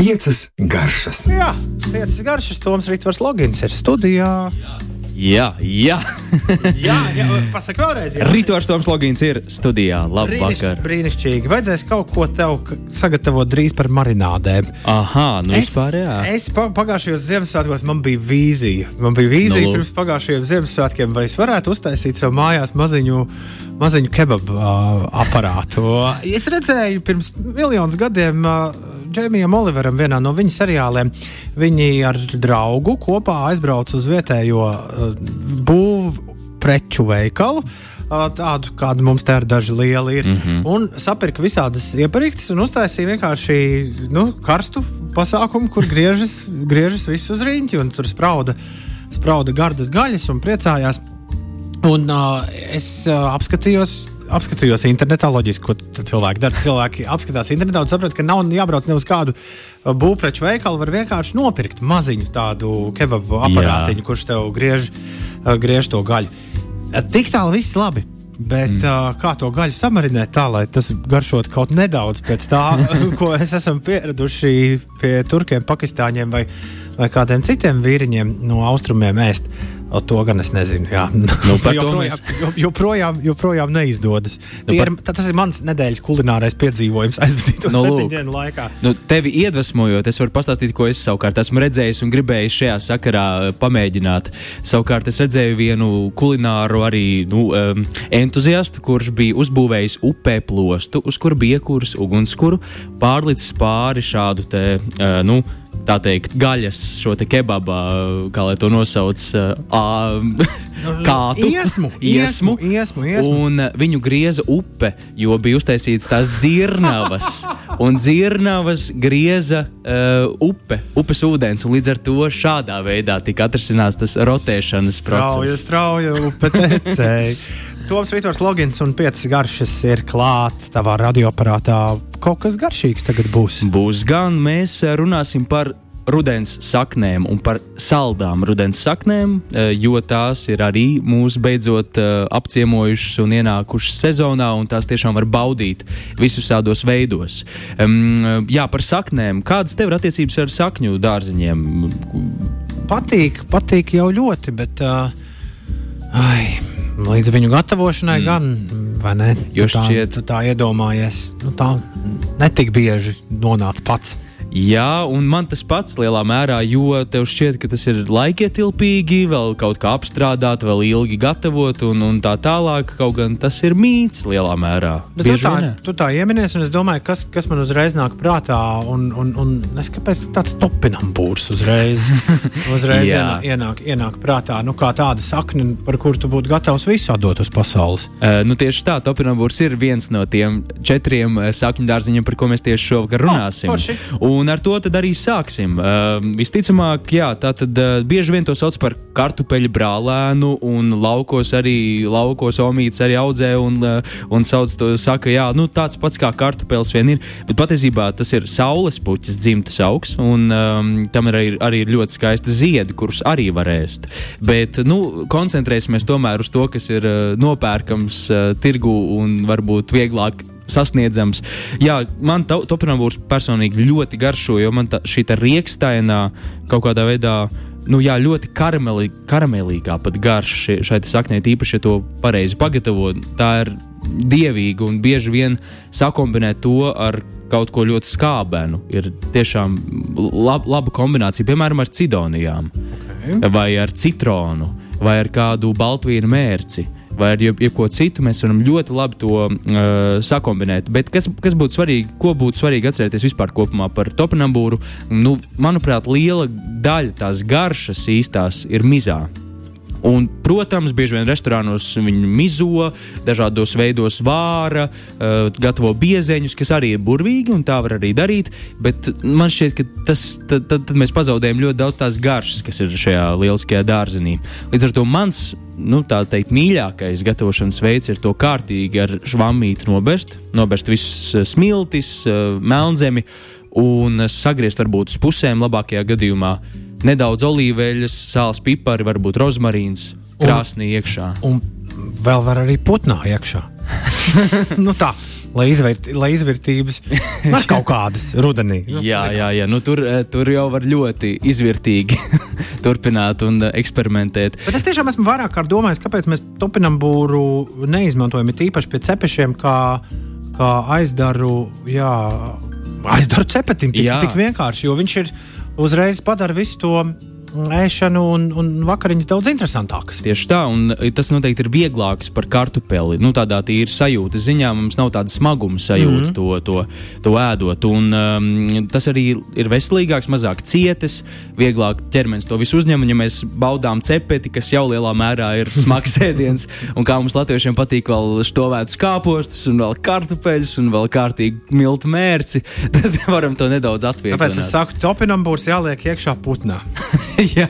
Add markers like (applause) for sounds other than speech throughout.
Piecas garšas. Jā, piecas garšas. Toms Rītvars Logins ir studijā. Jā, jā. jā, jā pasaka vēlreiz. Jā. Rītors Toms Logins ir studijā. Labvakar. Brīnišķīgi. Vajadzēs kaut ko tev sagatavot drīz par marinādēm. Aha, nu es, vispār jā. Es pagājušajos Ziemassvētkos man bija vīzija. Man bija vīzija nu, pirms pagājušajiem Ziemassvētkiem, vai es varētu uztaisīt sev mājās maziņu, maziņu kebabu uh, aparātu. Es redzēju pirms miljonus gadiem. Uh, Džemijam Oliveram vienā no viņa seriāliem. Viņi ar draugu kopā aizbrauca uz vietējo uh, būvniecību preču veikalu. Tādu, kāda mums te ir daži lieli, ir. Mm -hmm. Un sapirka visādas iepazīstas un uztaisīja vienkārši nu, karstu pasākumu, kur griežas, griežas viss uz rīņķi. Tur sprauda, sprauda gardas gaļas un priecājās. Un uh, es uh, apskatījos apskatījos internetā, loģiski, ko cilvēki dara. Cilvēki apskatās internetā un saprot, ka nav jābrauc ne uz kādu uh, būvpreču veikalu. Var vienkārši nopirkt maziņu tādu kebabu aparātiņu, Jā. kurš tev griež, uh, griež to gaļu. Uh, tik tālu viss labi. Bet mm. uh, kā to gaļu samarinēt tā, lai tas garšot kaut nedaudz pēc tā, (laughs) ko es esmu pieraduši pie turkiem, pakistāņiem vai, vai kādiem citiem vīriņiem no austrumiem ēst. O, to gan es nezinu. Jā. Nu, (laughs) joprojām, mēs... joprojām, joprojām neizdodas. Nu, par... ir, tas ir mans nedēļas kulinārais piedzīvojums aizvadīto nu, septiņu dienu laikā. Nu, tevi iedvesmojot, es varu pastāstīt, ko es savukārt esmu redzējis un gribējis šajā sakarā pamēģināt. Savukārt es redzēju vienu kulināru arī nu, um, entuziastu, kurš bija uzbūvējis upē plostu, uz kura bija iekūris ugunskura, pārlicis pāri šādu te, uh, nu, tā teikt, gaļas, šo te kebabu, kā lai to nosauc, (laughs) kādu iesmu, iesmu, iesmu, iesmu. Un viņu grieza upe, jo bija uztaisīts tās dzirnavas. (laughs) un dzirnavas grieza uh, upe, upes ūdens, un līdz ar to šādā veidā tika atrasināts tas rotēšanas process. Strauja, strauja upe tecēja. (laughs) Toms Rītvars Logins un 5 garšas ir klāt tavā radioaparātā. Kaut kas garšīgs tagad būs. Būs gan mēs runāsim par rudens saknēm un par saldām rudens saknēm, eh, jo tās ir arī mūs beidzot eh, apciemojušas un ienākušas sezonā, un tās tiešām var baudīt visus tādos veidos. Jā, par saknēm. Kādas tev ir attiecības ar sakņu dārziņiem? Patīk, patīk jau ļoti, bet. Uh, ai, Līdz viņu gatavošanai, mm. gan, vai ne? Jo šķiet, tā, tā iedomājies, nu, tā netik bieži nonāca pats. Jā, un man tas pats lielā mērā, jo tev šķiet, ka tas ir laikietilpīgi, vēl kaut kā apstrādāt, vēl ilgi gatavot un, un tā tālāk. Kaut gan tas ir mīts lielā mērā. Bet tu tā, tu tā ieminies, un es domāju, kas, kas man uzreiz nāk prātā, un, un, un es kāpēc tāds topinam būrs uzreiz, (laughs) uzreiz ienāk, ienāk, ienāk prātā. Nu, kā tāda sakne, par kuru tu būtu gatavs visu atdot uz pasaules. Uh, nu, tieši tā, topinam būrs ir viens no tiem četriem sakņu dārziņiem, par ko mēs tieši šovakar runāsim. Oh, Un ar to arī sāksim. Uh, visticamāk, jā, tā tad uh, bieži vien to sauc par kartupeļu brālēnu, un laukos arī laukos omīts arī audzē un, uh, un sauc to, saka, jā, nu, tāds pats kā kartupeļs vien ir. Bet patiesībā tas ir saules puķis dzimtas augs, un um, tam ir arī, arī ļoti skaisti ziedi, kurus arī var ēst. Bet nu, koncentrēsimies tomēr uz to, kas ir uh, nopērkams uh, tirgu un varbūt vieglāk sasniedzams. Jā, man topinambūrs personīgi ļoti garšo, jo man tā, šī riekstainā kaut kādā veidā. Nu, jā, ļoti karameli, karamelīgā pat garša šai, saknē, īpaši, ja to pareizi pagatavo. Tā ir dievīga un bieži vien sakombinēt to ar kaut ko ļoti skābenu. Ir tiešām lab, laba kombinācija, piemēram, ar cidonijām, okay. vai ar citronu, vai ar kādu baltvīnu mērci vai ar jeb, jebko citu, mēs varam ļoti labi to uh, sakombinēt. Bet kas, kas būtu svarīgi, ko būtu svarīgi atcerēties vispār kopumā par topinambūru? Nu, manuprāt, liela daļa tās garšas īstās ir mizā. Un, protams, bieži vien restorānos viņi mizo, dažādos veidos vāra, uh, gatavo biezeņus, kas arī ir burvīgi, un tā var arī darīt. Bet man šķiet, ka tas, tad, tad, tad mēs pazaudējam ļoti daudz tās garšas, kas ir šajā lieliskajā dārzenī. Līdz ar to mans nu, teikt, mīļākais gatavošanas veids ir to kārtīgi ar švamīti nobērst, nobērst visus eh, smiltis, uh, melnzemi un sagriezt varbūt uz pusēm labākajā gadījumā nedaudz olīveļas, sāls, pipari, varbūt rozmarīns krāsnī iekšā. Un, un vēl var arī putnā iekšā. (laughs) nu tā. lai, izvērt, lai izvērtības (laughs) var kaut kādas rudenī. Nu, jā, jā, jā. Nu, tur, eh, tur jau var ļoti izvērtīgi (laughs) turpināt un eh, eksperimentēt. Bet es tiešām esmu vairāk kārt domājis, kāpēc mēs topinambūru neizmantojam īpaši pie cepešiem, kā, kā aizdaru, jā, aizdaru cepetim. Tik, jā. tik vienkārši, jo viņš ir uzreiz padara visu to ēšanu un, un vakariņas daudz interesantākas. Tieši tā, un tas noteikti ir vieglāks par kartupeli. Nu, tādā tīra sajūta ziņā mums nav tāda smaguma sajūta mm -hmm. to, to, to ēdot. Un, um, tas arī ir veselīgāks, mazāk cietis, vieglāk ķermenis to visu uzņem. Un, ja mēs baudām cepeti, kas jau lielā mērā ir (laughs) smags ēdiens, un kā mums latviešiem patīk vēl stovētus kāpostus, un vēl kartupeļus, un vēl kārtīgi miltu mērci, (laughs) tad varam to nedaudz atvieglot. Tāpēc es saku, topinam būs jāliek iekšā putnā. (laughs) (laughs) Jā,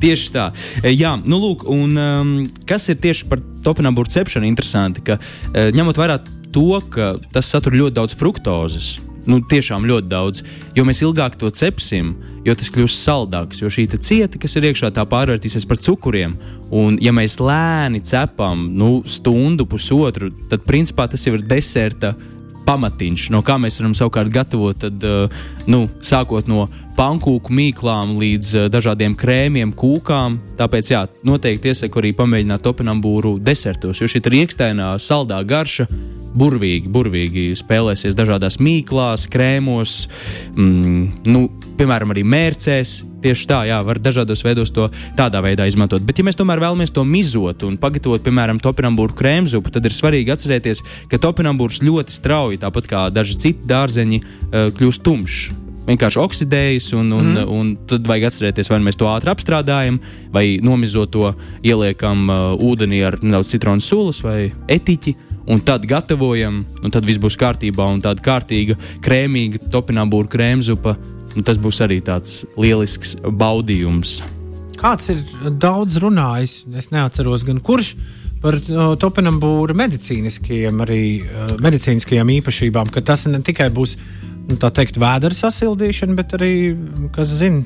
tieši tā. E, jā, nu, lūk, un, um, kas ir tieši par topinambūru cepšanu interesanti, ka uh, ņemot vērā to, ka tas satur ļoti daudz fruktozes. Nu, tiešām ļoti daudz. Jo mēs ilgāk to cepsim, jo tas kļūs saldāks. Jo šī cieta, kas ir iekšā, tā pārvērtīsies par cukuriem. Un, ja mēs lēni cepam nu, stundu, pusotru, tad principā tas jau ir deserta pamatiņš, no kā mēs varam savukārt gatavot, tad, uh, nu, sākot no pankūku mīklām līdz uh, dažādiem krēmiem, kūkām. Tāpēc, jā, noteikti iesaku arī pamēģināt topinambūru desertos, jo šī rīkstēnā saldā garša burvīgi, burvīgi spēlēsies dažādās mīklās, krēmos, mm, nu, piemēram, arī mērcēs. Tieši tā, jā, var dažādos veidos to tādā veidā izmantot. Bet, ja mēs tomēr vēlamies to mizot un pagatavot, piemēram, topinambūru krēmzupu, tad ir svarīgi atcerēties, ka topinambūrs ļoti strauji, tāpat kā daži citi dārzeņi, eh, kļūst tumšs vienkārši oksidējas, un, un, mm. un tad vajag atcerēties, vai mēs to ātri apstrādājam, vai nomizot to ieliekam uh, ūdenī ar nedaudz citronu sulas vai etiķi un tad gatavojam, un tad viss būs kārtībā, un tāda kārtīga, krēmīga topinābūra krēmzupa. Tas būs arī tāds lielisks baudījums. Kāds ir daudz runājis, es neatceros, gan kurš par uh, topinambūra medicīniskajiem, arī, uh, medicīniskajām īpašībām, ka tas ne tikai būs nu, tā teikt, vēdera sasildīšana, bet arī, kas zina,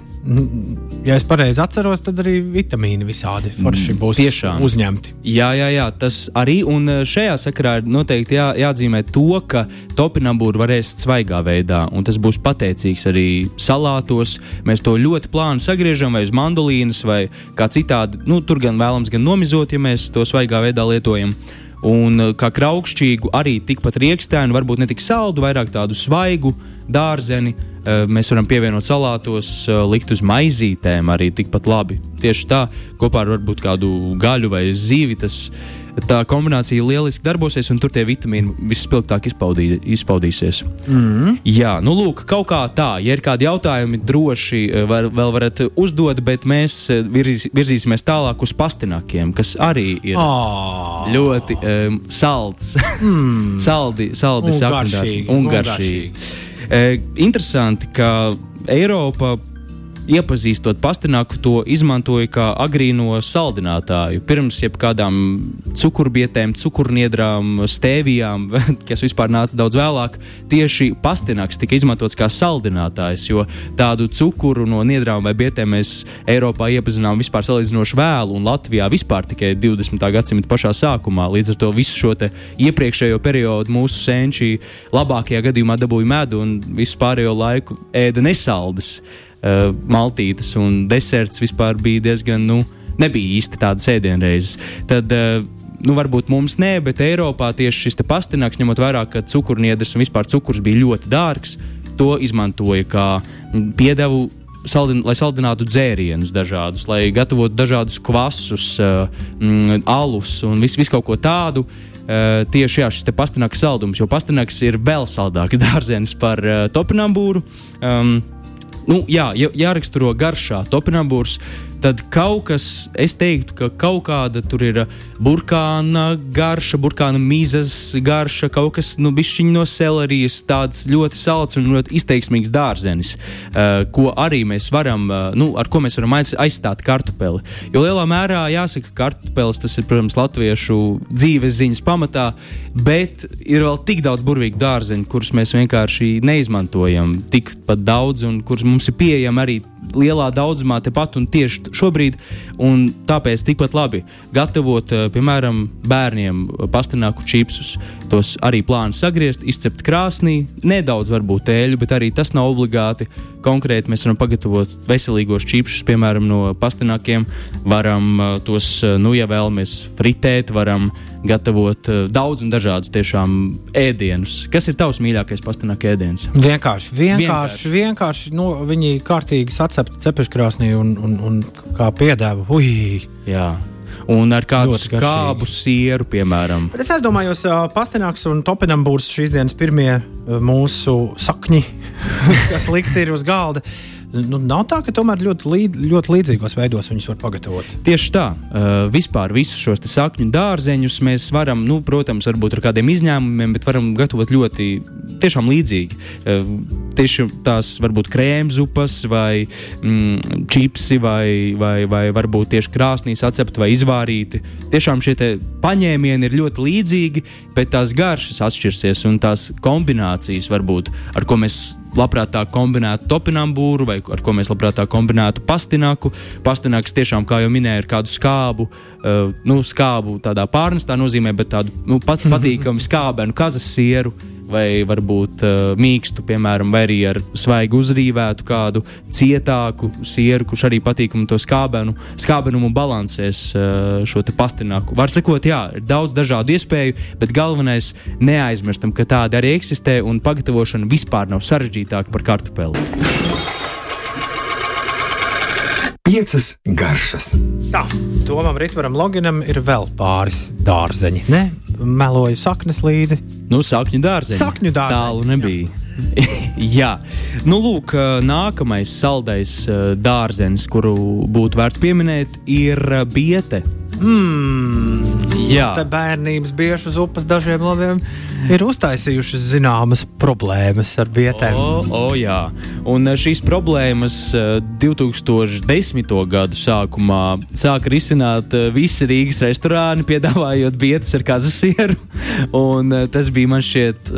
ja es pareizi atceros, tad arī vitamīni visādi forši būs Tiešām. uzņemti. Jā, jā, jā, tas arī. Un e, šajā sakarā ir noteikti jā, jāatzīmē to, ka topinambūru var ēst svaigā veidā, un tas būs pateicīgs arī salātos. Mēs to ļoti plāni sagriežam vai uz mandolīnas vai kā citādi. Nu, tur gan vēlams, gan nomizot, ja mēs to svaigā veidā lietojam un eh, kā kraukšķīgu, arī tikpat riekstēnu, varbūt ne tik saldu, vairāk tādu svaigu dārzeni. Eh, mēs varam pievienot salātos, eh, likt uz maizītēm arī tikpat labi. Tieši tā, kopā ar varbūt kādu gaļu vai zīvi. Tas, tā kombinācija lieliski darbosies, un tur tie vitamīni vispilgtāk izpaudī, izpaudīsies. Mm. Jā, nu, lūk, kaut kā tā. Ja ir kādi jautājumi, droši eh, var, vēl varat uzdot, bet mēs eh, virz, virzīsimies tālāk uz pastinakiem, kas arī ir oh. ļoti um, salds. Mm. (laughs) saldi, saldi sakandās un garšīgi. Uh, interesanti, ka Eiropa iepazīstot pastināku, to izmantoja kā agrīno saldinātāju. Pirms jebkādām cukurbietēm, cukurniedrām, stēvijām, (laughs) kas vispār nāca daudz vēlāk, tieši pastinaks tika izmantots kā saldinātājs, jo tādu cukuru no niedrām vai bietēm mēs Eiropā iepazinām vispār salīdzinoši vēlu, un Latvijā vispār tikai 20. gadsimta pašā sākumā. Līdz ar to visu šo iepriekšējo periodu mūsu senči labākajā gadījumā dabūja medu un visu pārējo laiku ēda nesaldas uh, maltītes un deserts vispār bija diezgan, nu, nebija īsti tādas ēdienreizes. Tad, uh, nu, varbūt mums nē, bet Eiropā tieši šis pastinaks, ņemot vērā, ka cukurniedrs un vispār cukurs bija ļoti dārgs, to izmantoja kā piedevu. Saldin, lai saldinātu dzērienus dažādus, lai gatavotu dažādus kvasus, uh, mm, alus un visu vis kaut ko tādu. Uh, tieši jā, šis pastinaks saldums, jo pastinaks ir vēl saldāks (laughs) dārzenis par uh, topinambūru. Um, nu, jā, jāraksturo garšā. Topinambūrs tad kaut kas, es teiktu, ka kaut kāda tur ir burkāna garša, burkāna mizas garša, kaut kas nu, no selerijas, tāds ļoti salds un ļoti izteiksmīgs dārzenis, uh, ko arī mēs varam, uh, nu, ar ko mēs varam aizstāt kartupeli. Jo lielā mērā jāsaka, ka kartupelis tas ir, protams, latviešu dzīves ziņas pamatā, bet ir vēl tik daudz burvīgu dārzeņu, kurus mēs vienkārši neizmantojam tik daudz un kurus mums ir pieejami arī lielā daudzumā tepat un tieši šobrīd. Tāpēc tikpat labi gatavot, uh, piemēram, bērniem pastināku čipsus. Tos arī plānu sagriezt, izcept krāsnī, nedaudz varbūt tēļu, bet arī tas nav obligāti. Konkrēti mēs varam pagatavot veselīgos čipsus, piemēram, no pastinākiem. Varam uh, tos, uh, nu, ja vēlamies fritēt, varam gatavot uh, daudz un dažādus tiešām ēdienus. Kas ir tavs mīļākais pastināku ēdiens? Vienkārši, vienkārši, vienkārši, vienkārši nu, viņi kārtīgi sacepti cepeškrāsnī un, un, un kā piedāvā. Ui! Jā un ar kādu skābu sieru, piemēram. Bet es domāju, ka Pastināks un Topinam būs šīs dienas pirmie mūsu sakņi, (laughs) kas likti ir uz galda. Nu, nav tā, ka tomēr ļoti, līd, ļoti līdzīgos veidos viņus var pagatavot. Tieši tā. Uh, vispār visus šos sakņu dārzeņus mēs varam, nu, protams, varbūt ar kādiem izņēmumiem, bet varam gatavot ļoti tiešām līdzīgi. Uh, tieši tās varbūt krēmzupas vai mm, čipsi vai, vai, vai varbūt tieši krāsnīs atcepti vai izvārīti. Tiešām šie paņēmieni ir ļoti līdzīgi, bet tās garšas atšķirsies un tās kombinācijas varbūt, ar ko mēs labprāt tā kombinētu topinambūru, vai ar ko mēs labprāt tā kombinētu pastinaku. Pastinaks tiešām, kā jau minēju, ir kādu skābu, uh, nu, skābu tādā pārnestā nozīmē, bet tādu nu, pat, (laughs) patīkamu skābenu kazas sieru vai varbūt uh, mīkstu, piemēram, vai arī ar svaigu uzrīvētu kādu cietāku sieru, kurš arī patīkamu to skābenu, skābenumu balansēs uh, šo pastināku. Var sakot, jā, ir daudz dažādu iespēju, bet galvenais neaizmirstam, ka tāda arī eksistē un pagatavošana vispār nav sarežģītāka par kartupeli. Piecas garšas. Tā, Tomam Rītvaram Loginam ir vēl pāris dārzeņi. Ne? meloju saknes līdzi. Nu, sakņu dārzeņi. Sakņu dārzeņi. Tālu nebija. (laughs) Jā, nu, lūk, nākamais saldais dārzenis, kuru būtu vērts pieminēt, ir biete. Mm, Jā, tā bērnības bieži uz upes dažiem labiem ir uztaisījušas zināmas problēmas ar vietēm. O, o, jā, un eh, šīs problēmas 2010. Eh, gadu sākumā sāka risināt eh, visi Rīgas restorāni, (laughs) piedāvājot vietas ar kazasieru. Un tas bija man šķiet,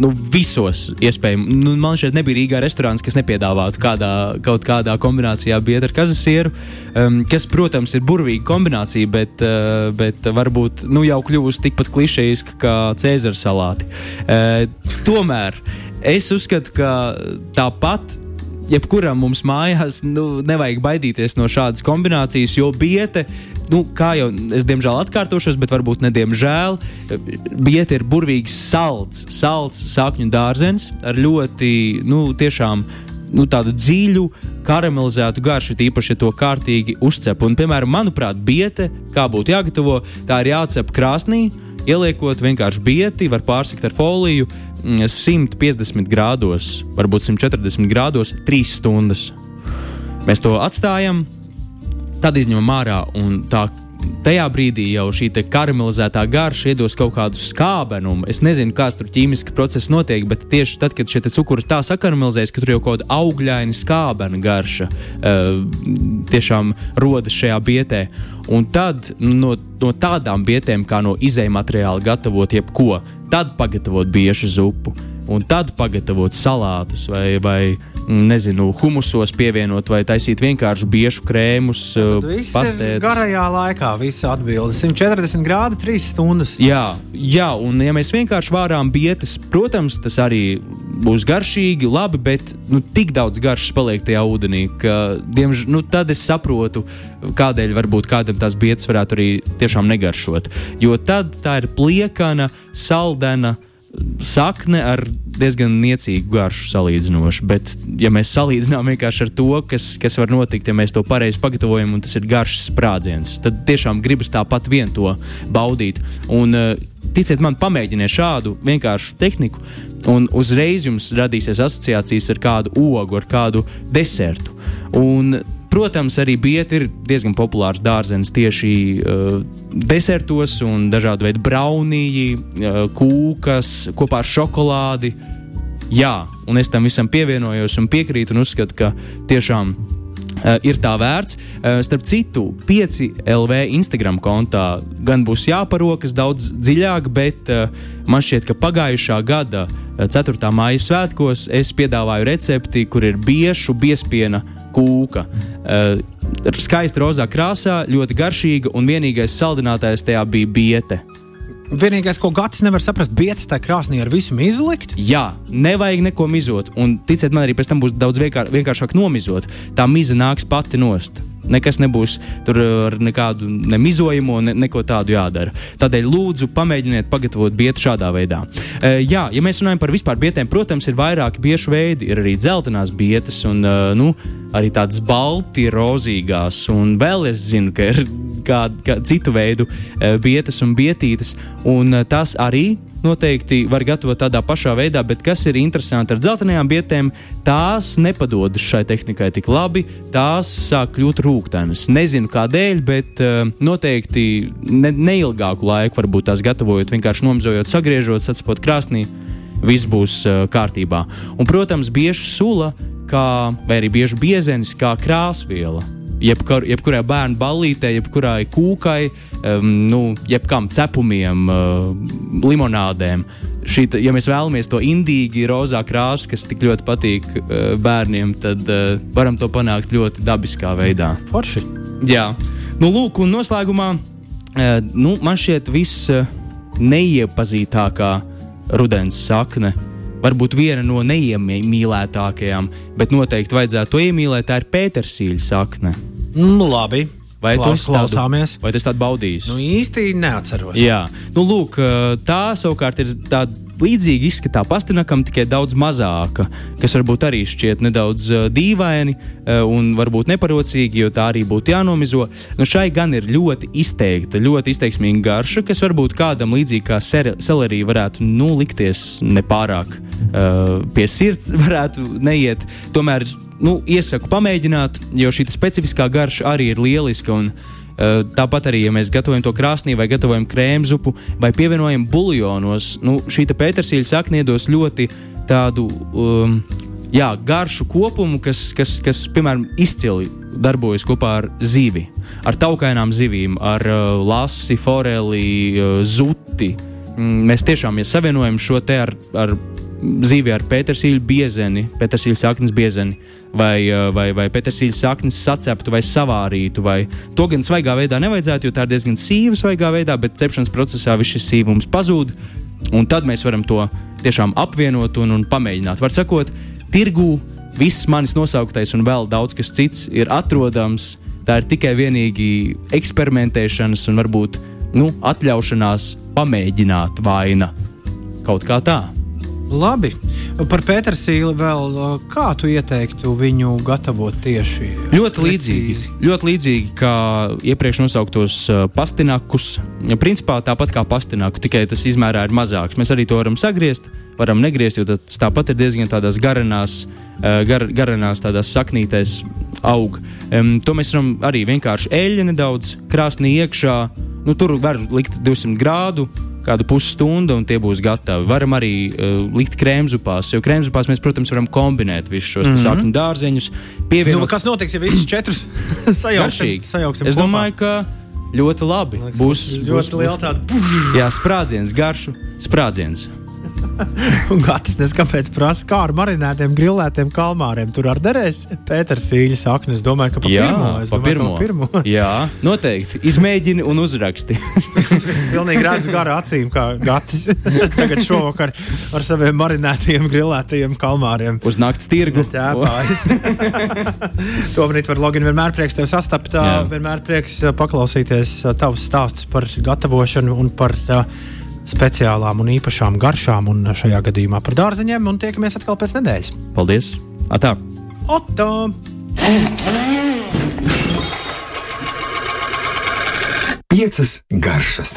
nu, visos iespējamos. Nu, man šķiet, nebija Rīgā restorāns, kas nepiedāvātu kādā, kaut kādā kombinācijā vietu ar kazasieru, um, kas, protams, ir burvīga kombinācija, bet, uh, bet varbūt nu, jau kļuvusi tikpat klišejiska kā Cēzara salāti. Uh, tomēr es uzskatu, ka tāpat jebkuram mums mājās nu, nevajag baidīties no šādas kombinācijas, jo biete, nu, kā jau es diemžēl atkārtošos, bet varbūt ne diemžēl, biete ir burvīgs salds, salds sakņu dārzens ar ļoti, nu, tiešām nu, tādu dziļu, karamelizētu garšu, tīpaši, ja to kārtīgi uzcep. Un, piemēram, manuprāt, biete, kā būtu jāgatavo, tā ir jācep krāsnī. Ieliekot vienkārši bieti, var pārsakt ar foliju 150 mm, grādos, varbūt 140 grādos, 3 stundas. Mēs to atstājam, tad izņemam ārā un tā tajā brīdī jau šī karamelizētā garša iedos kaut kādu skābenumu. Es nezinu, kāds tur ķīmiski process notiek, bet tieši tad, kad šie cukuri tā sakaramelizējas, ka tur jau kaut kāda augļaina skābena garša uh, tiešām rodas šajā bietē. Un tad no, no tādām bietēm, kā no izējuma materiāla gatavot jebko, tad pagatavot biežu zupu un tad pagatavot salātus vai, vai nezinu, humusos pievienot vai taisīt vienkārši biežu krēmus. Pastēdus. Garajā laikā viss atbild 140 grādi, 3 stundas. Jā, jā, un ja mēs vienkārši vārām bietas, protams, tas arī būs garšīgi, labi, bet nu, tik daudz garšas paliek tajā ūdenī, ka, diemžēl, nu, tad es saprotu, kādēļ varbūt kādam tās bietas varētu arī tiešām negaršot. Jo tad tā ir pliekana, saldena sakne ar diezgan niecīgu garšu salīdzinoši. Bet, ja mēs salīdzinām vienkārši ar to, kas, kas var notikt, ja mēs to pareizi pagatavojam, un tas ir garš sprādziens, tad tiešām gribas tāpat vien to baudīt. Un, uh, Ticiet man, pamēģiniet šādu vienkāršu tehniku, un uzreiz jums radīsies asociācijas ar kādu ogu, ar kādu desertu. Un Protams, arī bieti ir diezgan populārs dārzenis tieši uh, desertos un dažādu veidu braunīgi, uh, kūkas kopā ar šokolādi. Jā, un es tam visam pievienojos un piekrītu un uzskatu, ka tiešām ir tā vērts. Uh, starp citu, 5 LV Instagram kontā gan būs jāparokas daudz dziļāk, bet uh, man šķiet, ka pagājušā gada 4. maija svētkos es piedāvāju recepti, kur ir biešu biespiena kūka. Skaista rozā krāsā, ļoti garšīga, un vienīgais saldinātājs tajā bija biete. Vienīgais, ko Gatis nevar saprast, biedrs tajā krāsnī ar visu mizu likt. Jā, nevajag neko mizot. Un ticiet man, arī pēc tam būs daudz vienkār, vienkāršāk nomizot. Tā miza nāks pati nost. Nekas nebūs tur ar nekādu nemizojumu, ne, neko tādu jādara. Tādēļ lūdzu, pamēģiniet pagatavot bietu šādā veidā. E, jā, ja mēs runājam par vispār bietēm, protams, ir vairāki biešu veidi. Ir arī dzeltenās bietas, un e, nu, arī tādas balti, rozīgās. Un vēl es zinu, ka ir kādu kā citu veidu bietas un bietītes, un tas arī noteikti var gatavot tādā pašā veidā, bet kas ir interesanti ar dzeltenajām bietēm, tās nepadodas šai tehnikai tik labi, tās sāk kļūt rūkstošas. Nezinu kādēļ, bet uh, noteikti ne, neilgāku laiku varbūt tās gatavojot, vienkārši nomazojot, sagriežot, sacipot krāsnī. Viss būs uh, kārtībā. Un, protams, bieža sula, kā, vai arī bieža biezenis, kā krāsviela jebkur, jebkurai bērnu ballītē, jebkurai kūkai, um, nu, jebkam cepumiem, uh, limonādēm. Šī, ja mēs vēlamies to indīgi, rozā krāsu, kas tik ļoti patīk uh, bērniem, tad uh, varam to panākt ļoti dabiskā veidā. Forši. Jā, nu, lūk, un noslēgumā uh, nu, man šķiet viss uh, neiepazītākā rudens sakne varbūt viena no neiemīlētākajām, bet noteikti vajadzētu to iemīlēt. Tā ir Pētersīļa sakne. Nu, labi. Vai Klaus, tu klausāmies? Tādu, vai tas tāds baudījis? Nu, īsti neatceros. Jā, nu, lūk, tā savukārt ir tāda līdzīga izskatā pastinakam, tikai daudz mazāka, kas varbūt arī šķiet nedaudz uh, dīvaini uh, un varbūt neparocīgi, jo tā arī būtu jānomizo. Nu, šai gan ir ļoti izteikta, ļoti izteiksmīga garša, kas varbūt kādam līdzīgi kā selerija varētu nu, likties nepārāk uh, pie sirds, (laughs) varētu neiet. Tomēr nu, iesaku pamēģināt, jo šī specifiskā garša arī ir lieliska. Un, uh, Tāpat arī, ja mēs gatavojam to krāsnī, vai gatavojam krēmu zupu, vai pievienojam buļļonos, nu, šī pētersīļa sakne iedos ļoti tādu um, jā, garšu kopumu, kas, kas, kas, piemēram, izcili darbojas kopā ar zivi, ar taukainām zivīm, ar uh, lasi, foreli, uh, zuti. Mm, mēs tiešām ja savienojam šo te ar, ar zīvi ar pētersīļu biezeni, pētersīļu saknes biezeni, vai, eh, vai, vai pētersīļu saknes saceptu vai savārītu. Vai. To gan svaigā veidā nevajadzētu, jo tā ir diezgan sīva svaigā veidā, bet cepšanas procesā viss šis sīvums pazūd. Un tad mēs varam to tiešām apvienot un, un pamēģināt. Var sakot, tirgū viss manis nosauktais un vēl daudz kas cits ir atrodams. Tā ir tikai vienīgi eksperimentēšanas un varbūt nu, atļaušanās pamēģināt vaina. Kaut kā tā. Labi. Par Pētersīli vēl kā tu ieteiktu viņu gatavot tieši? Ļoti līdzīgi. Ļoti līdzīgi kā iepriekš nosauktos pastinakus. Principā tāpat kā pastinaku, tikai tas izmērā ir mazāks. Mēs arī to varam sagriezt, varam negriezt, jo tas tāpat ir diezgan tādās garanās, gar, garanās tādās saknītēs aug. To mēs varam arī vienkārši eļļa nedaudz krāsnī iekšā. Nu, tur var likt 200 grādu kādu pusstundu, un tie būs gatavi. Varam arī uh, likt krēmzupās, jo krēmzupās mēs, protams, varam kombinēt visus šos mm -hmm. sakņu dārzeņus. Pievienot... Nu, kas notiks, ja visus četrus (laughs) sajauksim? sajauksim es domāju, ka ļoti labi. Liekas, būs ļoti būs, liela tāda jā, sprādziens, garšu sprādziens. (laughs) Un Gatis nezinu, kāpēc kā ar marinētiem, grilētiem kalmāriem. Tur ar derēs Pēters Sīļa sakni. Es domāju, ka pa jā, pirmo. Pa domāju, pirmo. Pa pirmo. (laughs) (laughs) jā, noteikti. Izmēģini un uzraksti. Pilnīgi redzu gara acīm, kā Gatis tagad šovakar ar saviem marinētiem, grilētajiem kalmāriem. Uz nakts tirgu. Jā, pāris. to brīdi var login. Vienmēr prieks tev sastapt. Jā. Vienmēr prieks paklausīties tavus stāstus par gatavošanu un par uh, speciālām un īpašām garšām, un šajā gadījumā par dārzeņiem. Un tiekamies atkal pēc nedēļas. Paldies! Atā! Atā. Piecas garšas!